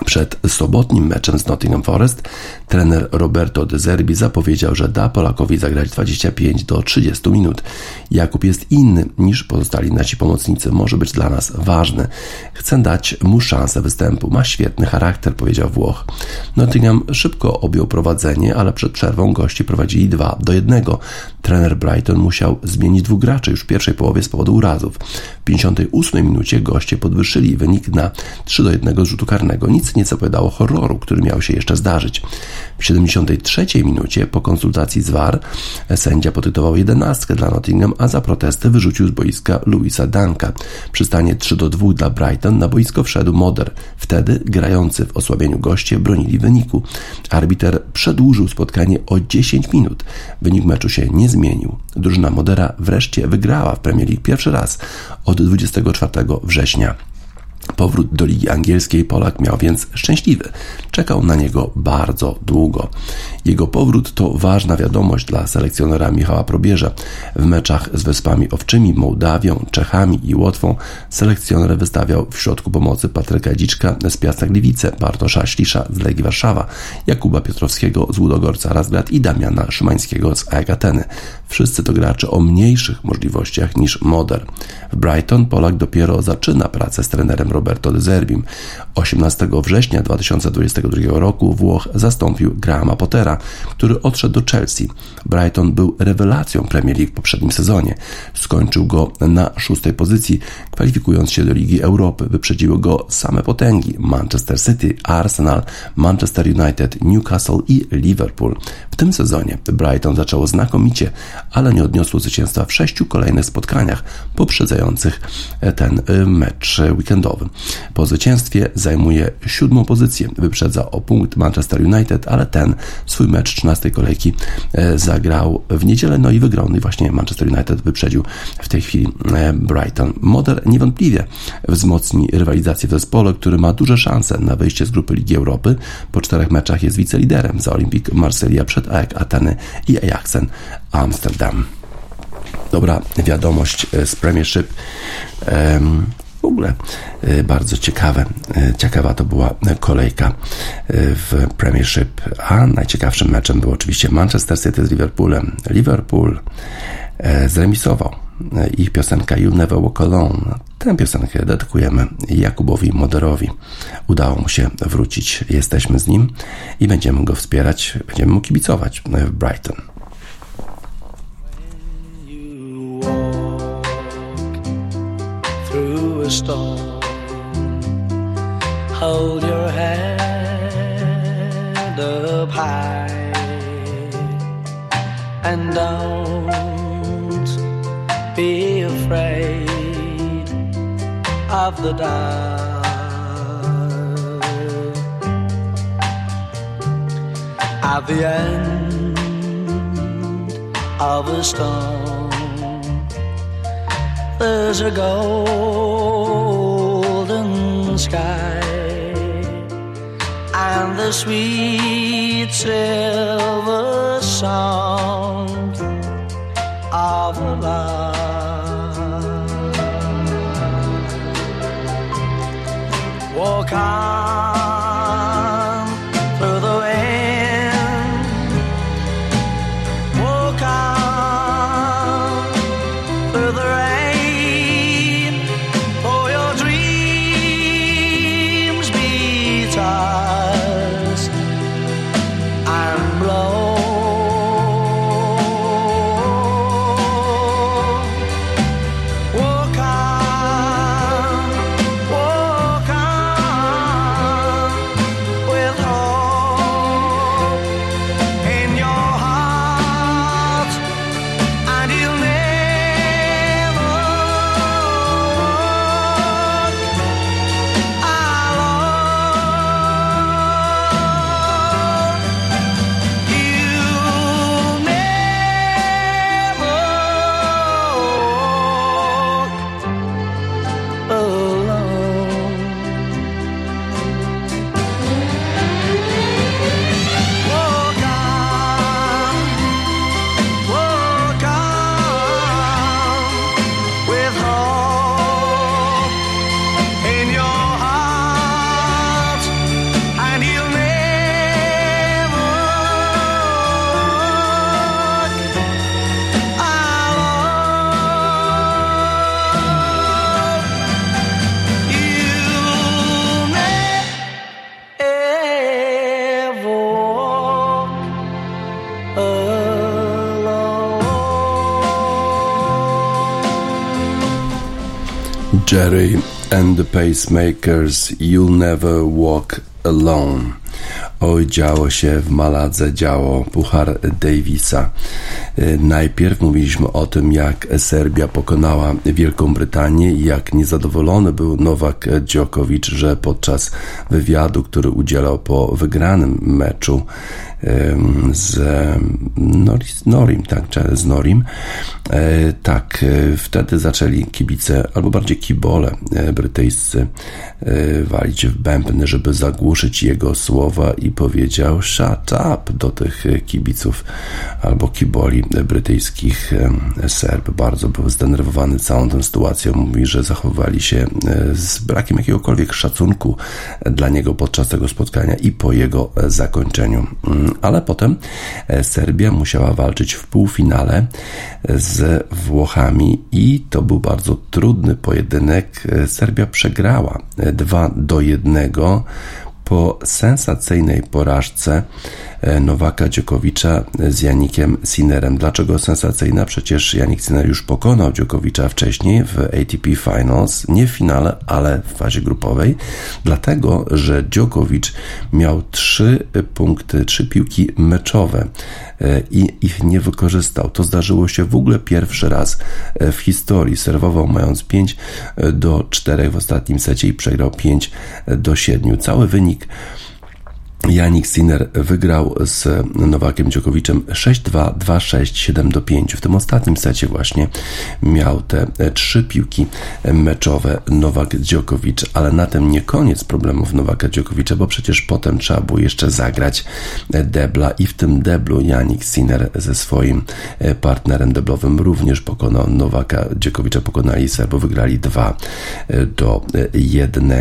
Przed sobotnim meczem z Nottingham Forest trener Roberto De Zerbi zapowiedział, że da Polakowi zagrać 25 do 30 minut. Jakub jest inny niż pozostali nasi pomocnicy, może być dla nas ważny. Chcę dać mu szansę występu, ma świetny charakter, powiedział Włoch. Nottingham szybko objął prowadzenie, ale przed przerwą gości prowadzili 2 do 1. Trener Brighton musiał zmienić dwóch graczy już w pierwszej połowie z powodu urazów. W 58 minucie goście podwyższyli wynik na 3 do 1 z rzutu karnego. Nic nie zapowiadało horroru, który miał się jeszcze zdarzyć. W 73 minucie po konsultacji z VAR sędzia potytował jedenastkę dla Nottingham, a za protesty wyrzucił z boiska Louisa Danka. Przy stanie 3 do 2 dla Brighton na boisko wszedł Moder. Wtedy grający w osłabieniu goście bronili wyniku. Arbiter przedłużył spotkanie o 10 minut. Wynik meczu się nie zmienił. Drużyna Modera wreszcie wygrała w Premier League pierwszy raz od 24 września. Powrót do Ligi Angielskiej Polak miał więc szczęśliwy. Czekał na niego bardzo długo. Jego powrót to ważna wiadomość dla selekcjonera Michała Probierza. W meczach z Wyspami Owczymi, Mołdawią, Czechami i Łotwą selekcjoner wystawiał w środku pomocy Patryka Dziczka z Piasta Gliwice, Bartosza Ślisza z Legii Warszawa, Jakuba Piotrowskiego z Łudogorca Razgrad i Damiana Szymańskiego z AEK Ateny. Wszyscy to gracze o mniejszych możliwościach niż Moder. W Brighton Polak dopiero zaczyna pracę z trenerem Roberto De Zerbim. 18 września 2022 roku Włoch zastąpił Grahama Pottera, który odszedł do Chelsea. Brighton był rewelacją Premier League w poprzednim sezonie. Skończył go na szóstej pozycji, kwalifikując się do Ligi Europy. Wyprzedziły go same potęgi Manchester City, Arsenal, Manchester United, Newcastle i Liverpool. W tym sezonie Brighton zaczęło znakomicie, ale nie odniosło zwycięstwa w sześciu kolejnych spotkaniach poprzedzających ten mecz weekendowy. Po zwycięstwie zajmuje siódmą pozycję, wyprzedza o punkt Manchester United, ale ten swój mecz 13 kolejki zagrał w niedzielę, no i wygrał. No i właśnie Manchester United wyprzedził w tej chwili Brighton. Moder niewątpliwie wzmocni rywalizację w zespole, który ma duże szanse na wyjście z grupy Ligi Europy. Po czterech meczach jest wiceliderem za Olimpik Marsylia przed AEK Ateny i Ajaxem Amsterdam. Dobra wiadomość z Premiership. Um, ogóle e, bardzo ciekawe. E, Ciekawa to była kolejka e, w Premiership, a najciekawszym meczem był oczywiście Manchester City z Liverpoolem. Liverpool zremisował ich piosenka You Never Walk Alone. Tę piosenkę dedykujemy Jakubowi Moderowi. Udało mu się wrócić, jesteśmy z nim i będziemy go wspierać, będziemy mu kibicować w Brighton. A storm. Hold your head up high and don't be afraid of the dark. At the end of a storm. There's a golden sky and the sweet silver song of love. Walk on Jerry and the Pacemakers You'll Never Walk Alone. Oj, działo się w Maladze, działo Puchar Davisa. Y, Najpierw mówiliśmy o tym, jak Serbia pokonała Wielką Brytanię i jak niezadowolony był Nowak Djokovic, że podczas wywiadu, który udzielał po wygranym meczu z Norim, tak, z Norim, e, tak, e, wtedy zaczęli kibice, albo bardziej kibole e, brytyjscy e, walić w bębny, żeby zagłuszyć jego słowa i powiedział shut up do tych kibiców albo kiboli brytyjskich. Serb bardzo był zdenerwowany całą tą sytuacją. Mówi, że zachowali się z brakiem jakiegokolwiek szacunku dla niego podczas tego spotkania i po jego zakończeniu. Ale potem e, Serbia musiała walczyć w półfinale z Włochami i to był bardzo trudny pojedynek. E, Serbia przegrała 2 do 1 po sensacyjnej porażce e, Nowaka Dziokowicza z Janikiem Sinerem. Dlaczego sensacyjna? Przecież Janik Sinner już pokonał Dziokowicza wcześniej w ATP Finals, nie w finale, ale w fazie grupowej, dlatego, że Dziokowicz miał trzy punkty, trzy piłki meczowe e, i ich nie wykorzystał. To zdarzyło się w ogóle pierwszy raz e, w historii. Serwował mając 5 do 4 w ostatnim secie i przegrał 5 do 7. Cały wynik Janik Sinner wygrał z Nowakiem Djokoviczem 6-2, 2-6, 7-5. W tym ostatnim secie właśnie miał te trzy piłki meczowe Nowak Djokovic, ale na tym nie koniec problemów Nowaka Djokovicza, bo przecież potem trzeba było jeszcze zagrać debla i w tym deblu Janik Sinner ze swoim partnerem deblowym również pokonał Nowaka Djokovicza, pokonali Serbo, wygrali 2 do 1.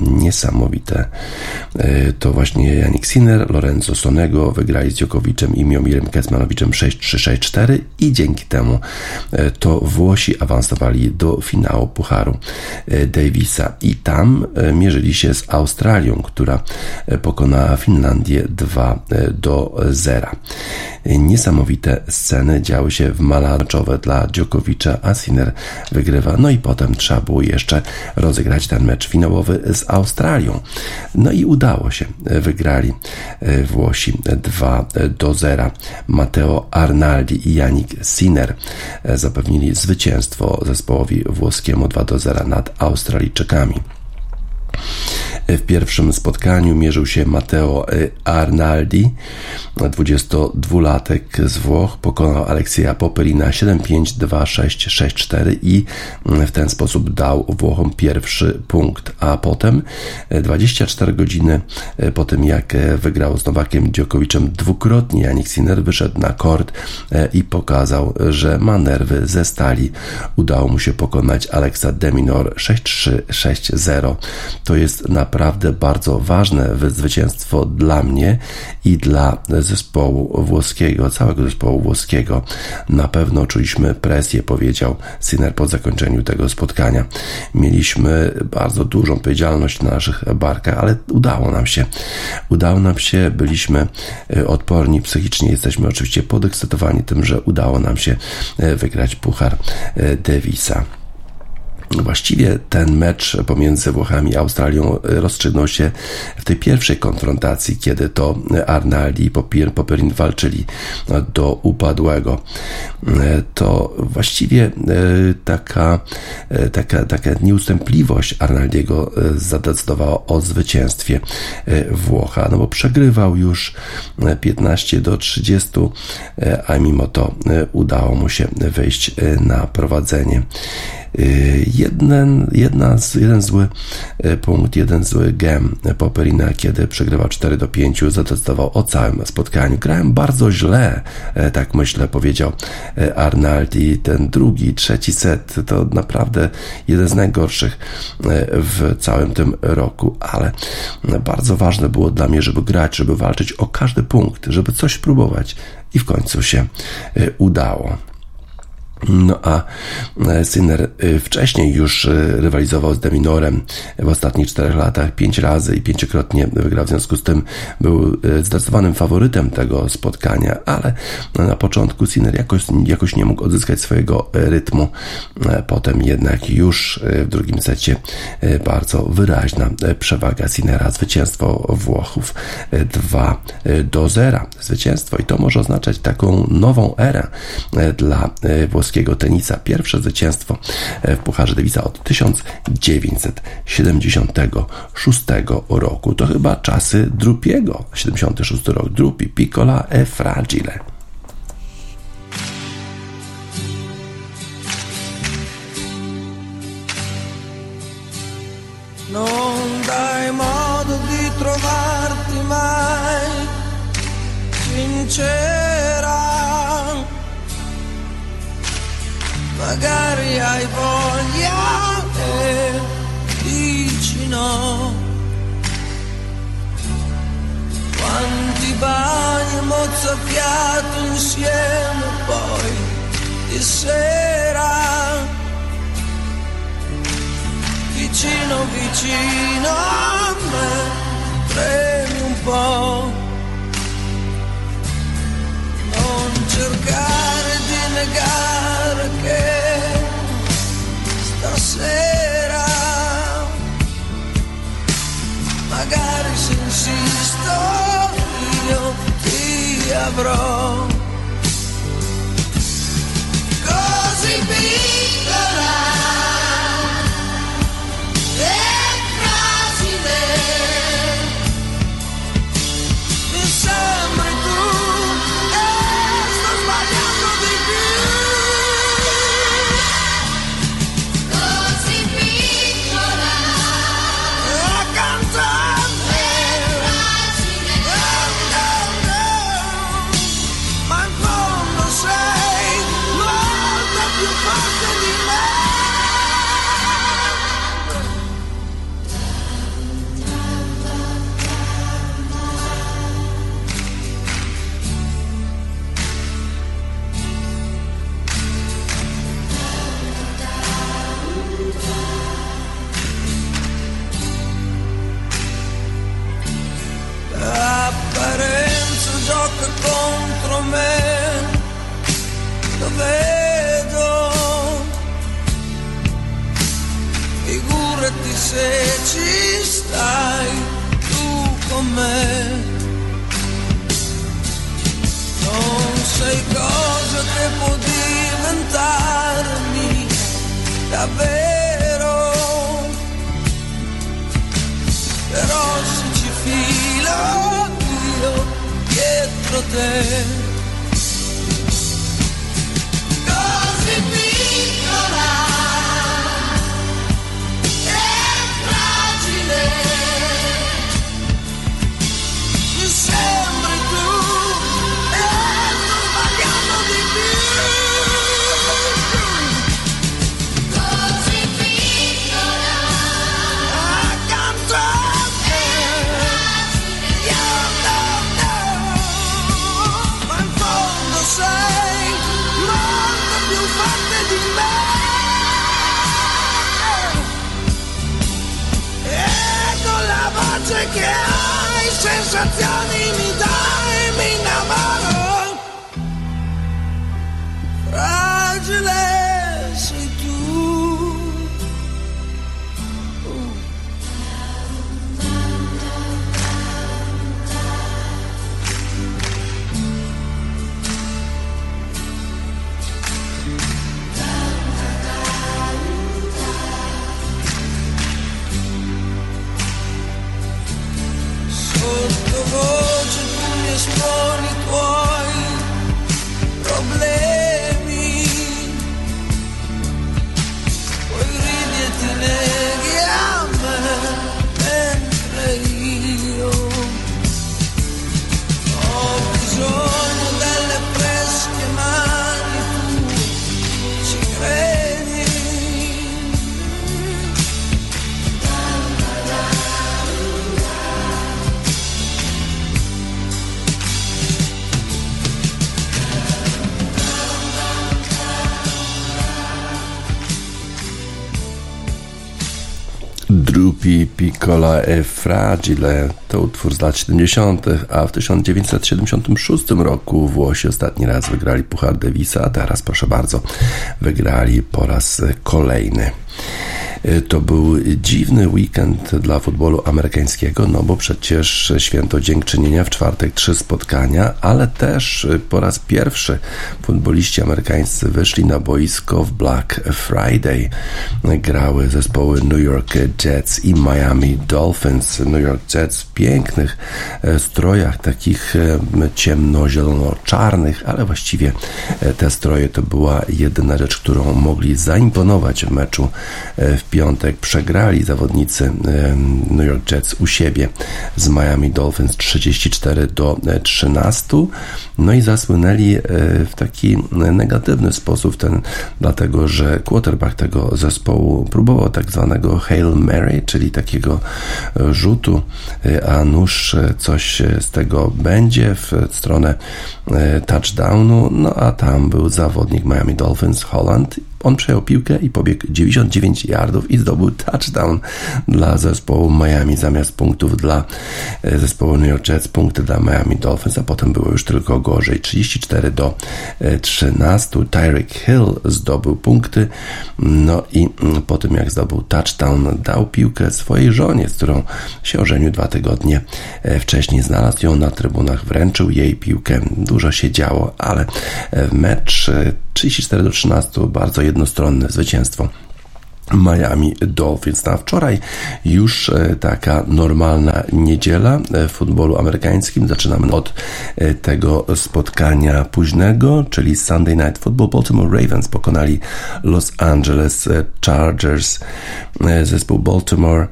Niesamowite. To właśnie Janik Sinner, Lorenzo Sonego wygrali z Djokoviczem i Miomirem Kecmanowiczem 6-3-6-4 i dzięki temu e, to Włosi awansowali do finału Pucharu e, Davisa i tam e, mierzyli się z Australią, która pokonała Finlandię 2 do 0. Niesamowite sceny działy się w malarczowe dla Djokovicza, a Sinner wygrywa. No i potem trzeba było jeszcze rozegrać ten mecz finałowy z Australią. No i udało się. Wygrali Włosi 2 do 0. Matteo Arnaldi i Janik Sinner zapewnili zwycięstwo zespołowi włoskiemu 2 do 0 nad Australijczykami. W pierwszym spotkaniu mierzył się Matteo Arnaldi, 22-latek z Włoch, pokonał Aleksija Popelina 7-5, 2-6, 6-4 i w ten sposób dał Włochom pierwszy punkt, a potem 24 godziny po tym jak wygrał z Nowakiem Djokoviczem dwukrotnie Janik Sinner wyszedł na kort i pokazał, że ma nerwy ze stali. Udało mu się pokonać Aleksa Deminor 6-3, 6-0. To jest naprawdę bardzo ważne zwycięstwo dla mnie i dla zespołu włoskiego, całego zespołu włoskiego. Na pewno czuliśmy presję, powiedział Sinner po zakończeniu tego spotkania. Mieliśmy bardzo dużą odpowiedzialność na naszych barkach, ale udało nam się. Udało nam się, byliśmy odporni psychicznie, jesteśmy oczywiście podekscytowani tym, że udało nam się wygrać Puchar Davisa. Właściwie ten mecz pomiędzy Włochami i Australią rozstrzygnął się w tej pierwszej konfrontacji, kiedy to Arnaldi i Popierin walczyli do upadłego. To właściwie taka, taka, taka nieustępliwość Arnaldiego zadecydowała o zwycięstwie Włocha, no bo przegrywał już 15 do 30, a mimo to udało mu się wyjść na prowadzenie. Jeden, jedna jeden zły punkt, jeden zły gem Poperina, kiedy przegrywał 4 do 5, zadecydował o całym spotkaniu. Grałem bardzo źle, tak myślę, powiedział Arnaldi. Ten drugi, trzeci set to naprawdę jeden z najgorszych w całym tym roku, ale bardzo ważne było dla mnie, żeby grać, żeby walczyć o każdy punkt, żeby coś próbować i w końcu się udało. No a Sinner wcześniej już rywalizował z Deminorem w ostatnich czterech latach pięć razy i pięciokrotnie wygrał. W związku z tym był zdecydowanym faworytem tego spotkania, ale na początku Sinner jakoś, jakoś nie mógł odzyskać swojego rytmu. Potem jednak już w drugim secie bardzo wyraźna przewaga Sinnera, zwycięstwo Włochów 2 do 0. Zwycięstwo i to może oznaczać taką nową erę dla włoskiego tenisa. Pierwsze zwycięstwo w Pucharze Davisa od 1976 roku. To chyba czasy Drupiego. 76 rok. Drupi, Piccola e Fragile. Non dai modo di trovarti mai sincera. Magari hai voglia e dici no. Quanti bagni mozzafiato insieme poi di sera vicino vicino a me premi un po' non cercare di negare stasera magari se insisto io ti avrò così piccola E Fragile to utwór z lat 70., a w 1976 roku Włosi ostatni raz wygrali Puchar Davisa, a teraz proszę bardzo, wygrali po raz kolejny. To był dziwny weekend dla futbolu amerykańskiego, no bo przecież święto dziękczynienia w czwartek trzy spotkania, ale też po raz pierwszy futboliści amerykańscy wyszli na boisko w Black Friday. Grały zespoły New York Jets i Miami Dolphins. New York Jets w pięknych e, strojach, takich e, ciemno-zielono-czarnych, ale właściwie e, te stroje to była jedyna rzecz, którą mogli zaimponować w meczu e, w piątek. Przegrali zawodnicy e, New York Jets u siebie z Miami Dolphins 34 do e, 13. No i zasłynęli e, w taki negatywny sposób, ten, dlatego że quarterback tego zespołu próbował tak zwanego Hail Mary, czyli takiego e, rzutu, e, a nuż e, coś e, z tego będzie w stronę e, touchdownu, no a tam był zawodnik Miami Dolphins, Holland on przejął piłkę i pobiegł 99 yardów i zdobył touchdown dla zespołu Miami zamiast punktów dla e, zespołu New York Jets, punkty dla Miami Dolphins, a potem było już tylko gorzej. 34 do e, 13. Tyreek Hill zdobył punkty, no i mm, po tym jak zdobył touchdown, dał piłkę swojej żonie, z którą się ożenił dwa tygodnie e, wcześniej. Znalazł ją na trybunach, wręczył jej piłkę. Dużo się działo, ale e, mecz e, 34 do 13 bardzo jednostronne zwycięstwo Miami Dolphins. Na wczoraj już e, taka normalna niedziela e, w futbolu amerykańskim. Zaczynamy od e, tego spotkania późnego, czyli Sunday Night Football. Baltimore Ravens pokonali Los Angeles Chargers. Zespół Baltimore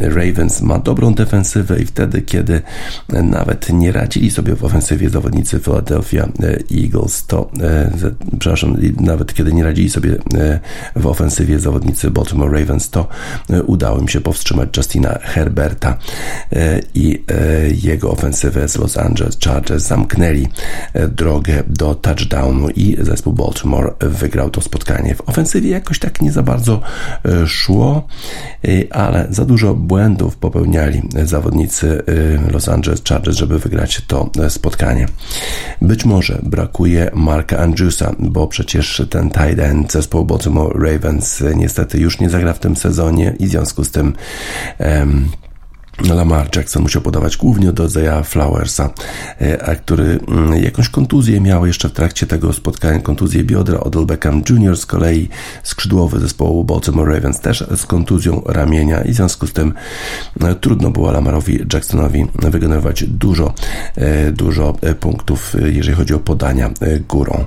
Ravens ma dobrą defensywę i wtedy, kiedy nawet nie radzili sobie w ofensywie zawodnicy Philadelphia e, Eagles, to e, przepraszam, nawet kiedy nie radzili sobie e, w ofensywie zawodnicy Baltimore Ravens, to udało im się powstrzymać Justina Herberta i jego ofensywę z Los Angeles Chargers. Zamknęli drogę do touchdownu i zespół Baltimore wygrał to spotkanie. W ofensywie jakoś tak nie za bardzo szło, ale za dużo błędów popełniali zawodnicy y, Los Angeles Chargers, żeby wygrać to e, spotkanie. Być może brakuje Marka Andrewsa, bo przecież ten tight end zespołu Baltimore Ravens y, niestety już nie zagra w tym sezonie i w związku z tym Lamar Jackson musiał podawać głównie do Zaya Flowersa, e, który mm, jakąś kontuzję miał jeszcze w trakcie tego spotkania, kontuzję biodra. Odell Beckham Jr. z kolei skrzydłowy zespołu Baltimore Ravens też z kontuzją ramienia i w związku z tym e, trudno było Lamarowi Jacksonowi wygenerować dużo, e, dużo punktów, jeżeli chodzi o podania górą.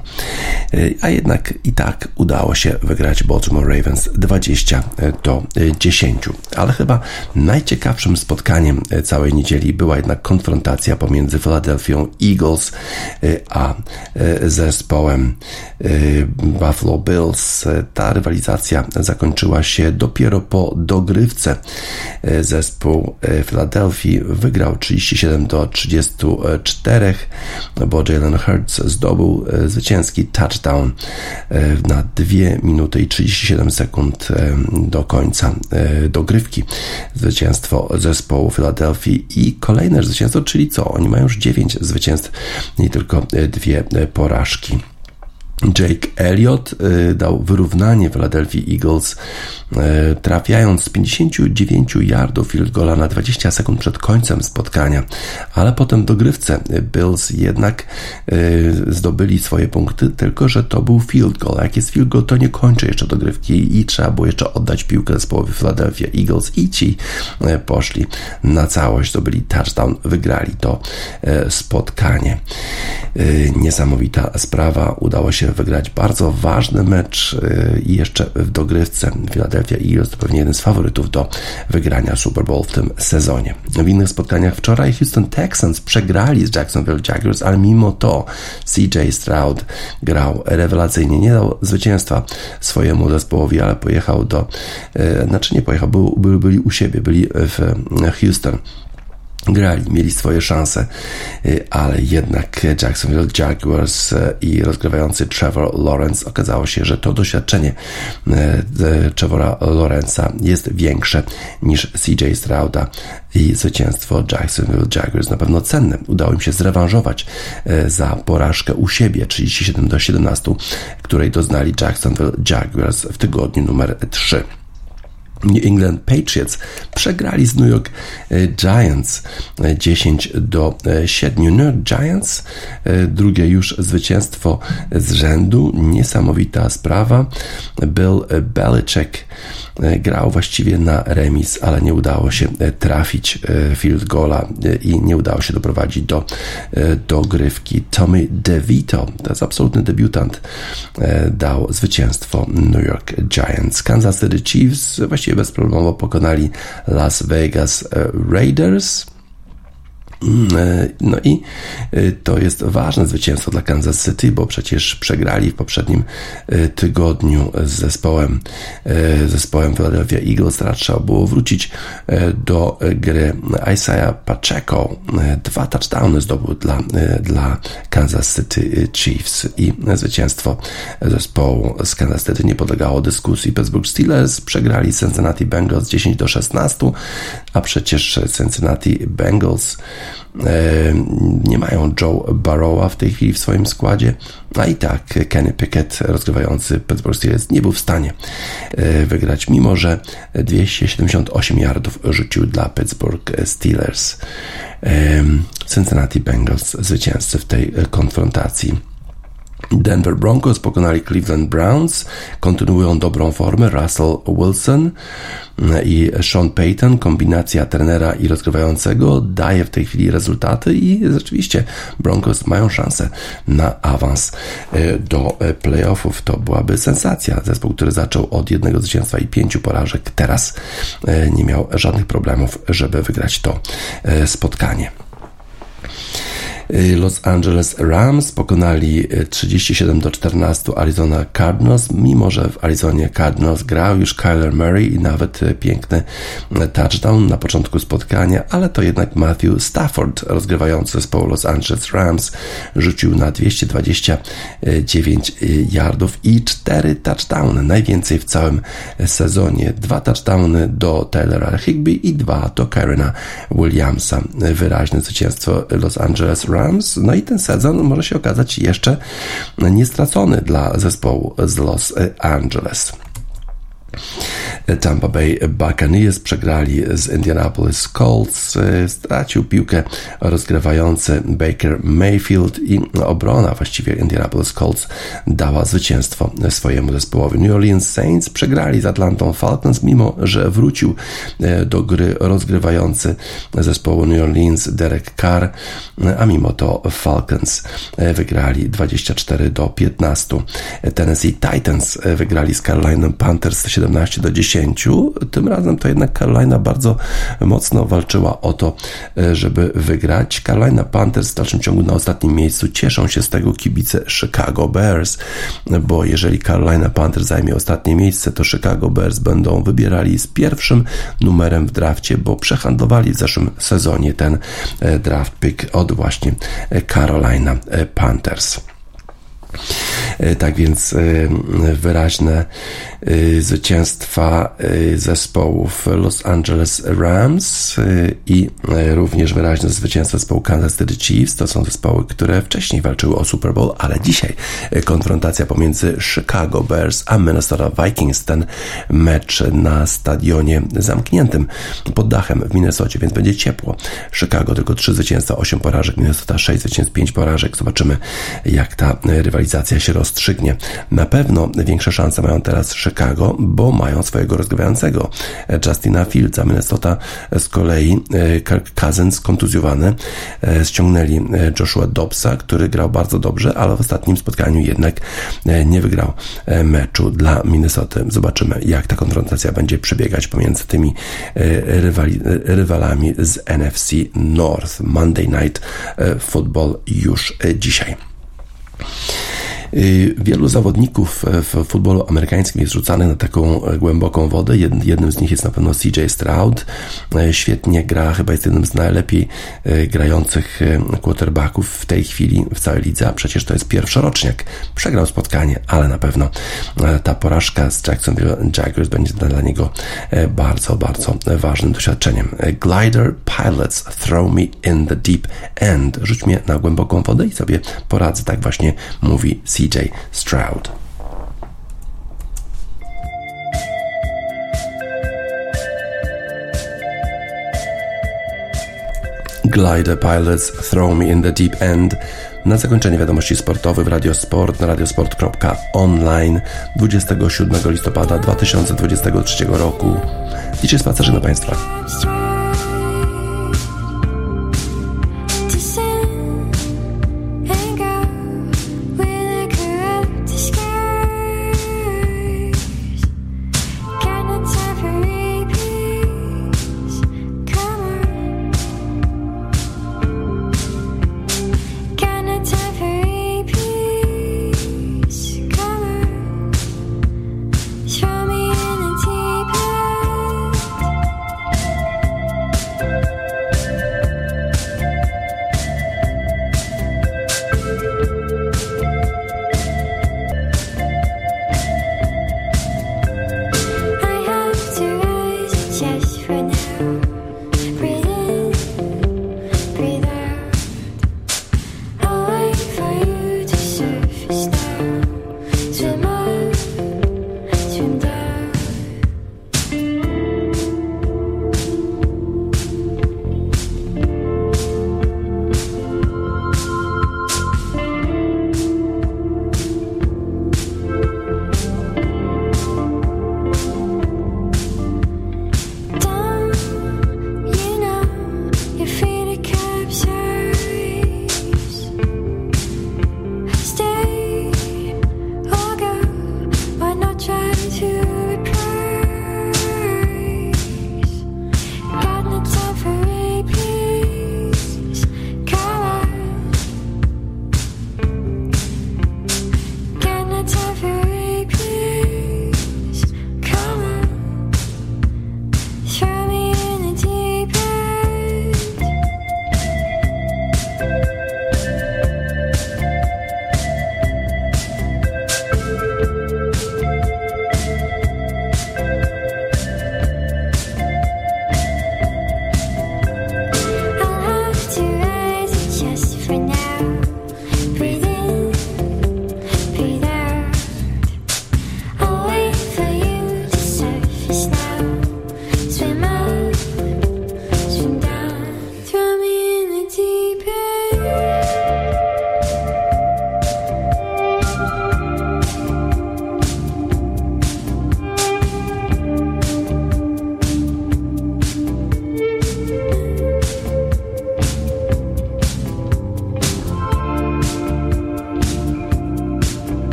A jednak i tak udało się wygrać Baltimore Ravens 20 do e, 10. Ale chyba najciekawszym spotkaniem e, całej niedzieli była jednak konfrontacja pomiędzy Philadelphia Eagles e, a e, zespołem Buffalo Bills. Ta rywalizacja zakończyła się dopiero po dogrywce. Zespół Philadelphii wygrał 37 do 34, bo Jalen Hurts zdobył zwycięski touchdown na 2 minuty i 37 sekund do końca dogrywki. Zwycięstwo zespołu Philadelphii i kolejne zwycięstwo, czyli co? Oni mają już 9 zwycięstw, nie tylko e, dwie e, porażki. Jake Elliott y, dał wyrównanie Philadelphia Eagles, y, trafiając z 59 yardów field goala na 20 sekund przed końcem spotkania, ale potem w dogrywce Bills jednak y, zdobyli swoje punkty, tylko że to był field goal. A jak jest field goal, to nie kończy jeszcze dogrywki i trzeba było jeszcze oddać piłkę zespołowi Philadelphia Eagles i ci poszli na całość, zdobyli touchdown, wygrali to spotkanie. Niesamowita sprawa, udało się wygrać bardzo ważny mecz y, i jeszcze w dogrywce Philadelphia Eagles to pewnie jeden z faworytów do wygrania Super Bowl w tym sezonie. W innych spotkaniach wczoraj Houston Texans przegrali z Jacksonville Jaguars, ale mimo to CJ Stroud grał rewelacyjnie, nie dał zwycięstwa swojemu zespołowi, ale pojechał do, y, znaczy nie pojechał, byli u siebie, byli w Houston grali, mieli swoje szanse, y, ale jednak Jacksonville Jaguars y, i rozgrywający Trevor Lawrence okazało się, że to doświadczenie y, Trevora Lawrence'a jest większe niż CJ Strouda i zwycięstwo Jacksonville Jaguars na pewno cenne. Udało im się zrewanżować za porażkę u siebie 37 do 17, której doznali Jacksonville Jaguars w tygodniu numer 3. New England Patriots przegrali z New York e, Giants e, 10 do e, 7. New York Giants, e, drugie już zwycięstwo z rzędu, niesamowita sprawa. Bill Belichick grał właściwie na remis, ale nie udało się e, trafić e, field goala e, i nie udało się doprowadzić do e, dogrywki. Tommy DeVito, to jest absolutny debiutant, e, dał zwycięstwo New York Giants. Kansas City Chiefs właściwie bezproblemowo pokonali Las Vegas e, Raiders. Mm, e, No i e, to jest ważne zwycięstwo dla Kansas City, bo przecież przegrali w poprzednim e, tygodniu z zespołem, zespołem Philadelphia Eagles. Teraz trzeba było wrócić do gry. Isaiah Pacheco dwa touchdowny zdobył dla, dla Kansas City Chiefs i zwycięstwo zespołu z Kansas City nie podlegało dyskusji. Pittsburgh Steelers przegrali Cincinnati Bengals 10 do 16, a przecież Cincinnati Bengals nie mają Joe Barrowa w tej chwili w swoim składzie, a i tak Kenny Pickett, rozgrywający Pittsburgh Steelers, nie był w stanie e, wygrać, mimo że 278 yardów rzucił dla Pittsburgh Steelers. E, Cincinnati Bengals zwycięzcy w tej e, konfrontacji. Denver Broncos pokonali Cleveland Browns, kontynuują dobrą formę Russell Wilson i Sean Payton, kombinacja trenera i rozgrywającego daje w tej chwili rezultaty i rzeczywiście Broncos mają szansę na awans e, do e, playoffów. To byłaby sensacja. Zespół, który zaczął od jednego zwycięstwa i pięciu porażek, teraz e, nie miał żadnych problemów, żeby wygrać to spotkanie. Y, Los Angeles Rams pokonali y, 37 do 14 Arizona Cardinals, mimo że w Arizonie Cardinals grał już Kyler Murray i nawet y, piękny y, touchdown na początku spotkania, ale to jednak Matthew Stafford, rozgrywający zespołu Los Angeles Rams, rzucił na 229 y, yardów i 4 touchdowny, najwięcej w całym sezonie. Dwa touchdowny do Taylora Higby i dwa do Karena Williamsa. Wyraźne zwycięstwo Los Angeles Rams. No i ten sezon może się okazać jeszcze niestracony dla zespołu z Los Angeles. Tampa Bay Buccaneers przegrali z Indianapolis Colts. Stracił piłkę rozgrywający Baker Mayfield i obrona właściwie Indianapolis Colts dała zwycięstwo swojemu zespołowi. New Orleans Saints przegrali z Atlantą Falcons, mimo że wrócił e, do gry rozgrywający zespołu New Orleans Derek Carr, a mimo to Falcons e, wygrali 24 do 15. Tennessee Titans e, wygrali z Carolina Panthers 17 do 10. Tym razem to jednak Carolina bardzo mocno walczyła o to, e, żeby wygrać. Carolina Panthers w dalszym ciągu na ostatnim miejscu cieszą się z tego kibice Chicago Bears, bo jeżeli Carolina Panthers zajmie ostatnie miejsce, to Chicago Bears będą wybierali z pierwszym numerem w drafcie, bo przehandlowali w zeszłym sezonie ten e, draft pick od właśnie e, Carolina Panthers. E, Tak więc e, wyraźne e, zwycięstwa zespołów Los Angeles Rams i również wyraźne zwycięstwa zespołu Kansas City Chiefs. To są zespoły, które wcześniej walczyły o Super Bowl, ale dzisiaj konfrontacja pomiędzy Chicago Bears a Minnesota Vikings. Ten mecz na stadionie zamkniętym pod dachem w Minnesocie, więc będzie ciepło. Chicago tylko 3 zwycięstwa, 8 porażek, Minnesota 6 zwycięstw, 5 porażek. Zobaczymy, jak ta rywalizacja się rozstrzygnie. Na pewno większe szanse mają teraz Chicago, bo mają swojego rozgrywającego e, Justina Fieldsa. Minnesota z kolei e, Cousins kontuzjowany e, ściągnęli e, Joshua Dobbsa, który grał bardzo dobrze, ale w ostatnim spotkaniu jednak e, nie wygrał e, meczu dla Minnesoty. Zobaczymy, jak ta konfrontacja będzie przebiegać pomiędzy tymi e, rywali, e, rywalami z NFC North. Monday Night e, Football już e, dzisiaj. Y, Wielu zawodników e, w futbolu amerykańskim jest rzucanych na taką e, głęboką wodę. Jed- Jednym z nich jest na pewno CJ Stroud. E, Świetnie gra, chyba jest jednym z najlepiej grających quarterbacków w tej chwili w całej lidze, a przecież to jest pierwszoroczniak. Przegrał spotkanie, ale na pewno ta porażka z Jacksonville Jaguars będzie dla niego bardzo, bardzo ważnym doświadczeniem. Glider Pilots Throw Me in the Deep End. Rzuć mnie na głęboką wodę i sobie poradzę. Tak właśnie mówi CJ Stroud. Glider Pilots Throw Me in the Deep End. Na zakończenie wiadomości sportowe w Radiosport na radiosport.online 27 listopada 2023 roku. Dzisiaj spacerzy na Państwa.